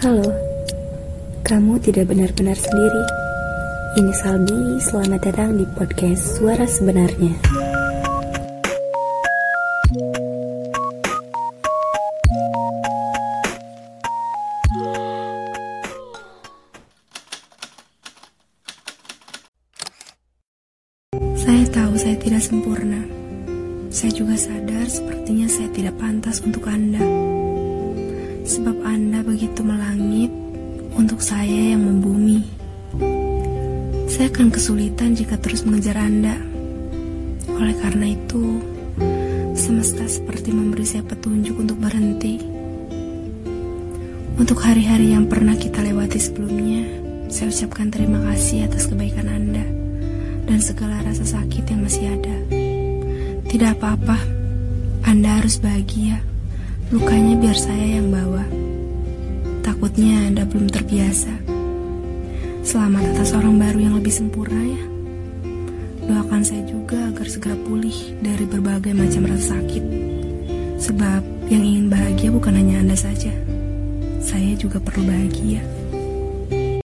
Halo, kamu tidak benar-benar sendiri. Ini Salbi, selamat datang di podcast Suara Sebenarnya. Saya tahu saya tidak sempurna. Saya juga sadar sepertinya saya tidak pantas untuk Anda. Sebab Anda begitu melangit untuk saya yang membumi. Saya akan kesulitan jika terus mengejar Anda. Oleh karena itu, semesta seperti memberi saya petunjuk untuk berhenti. Untuk hari-hari yang pernah kita lewati sebelumnya, saya ucapkan terima kasih atas kebaikan Anda dan segala rasa sakit yang masih ada. Tidak apa-apa, Anda harus bahagia. Lukanya biar saya yang bawa. Takutnya Anda belum terbiasa. Selamat atas orang baru yang lebih sempurna ya. Doakan saya juga agar segera pulih dari berbagai macam rasa sakit. Sebab yang ingin bahagia bukan hanya Anda saja. Saya juga perlu bahagia.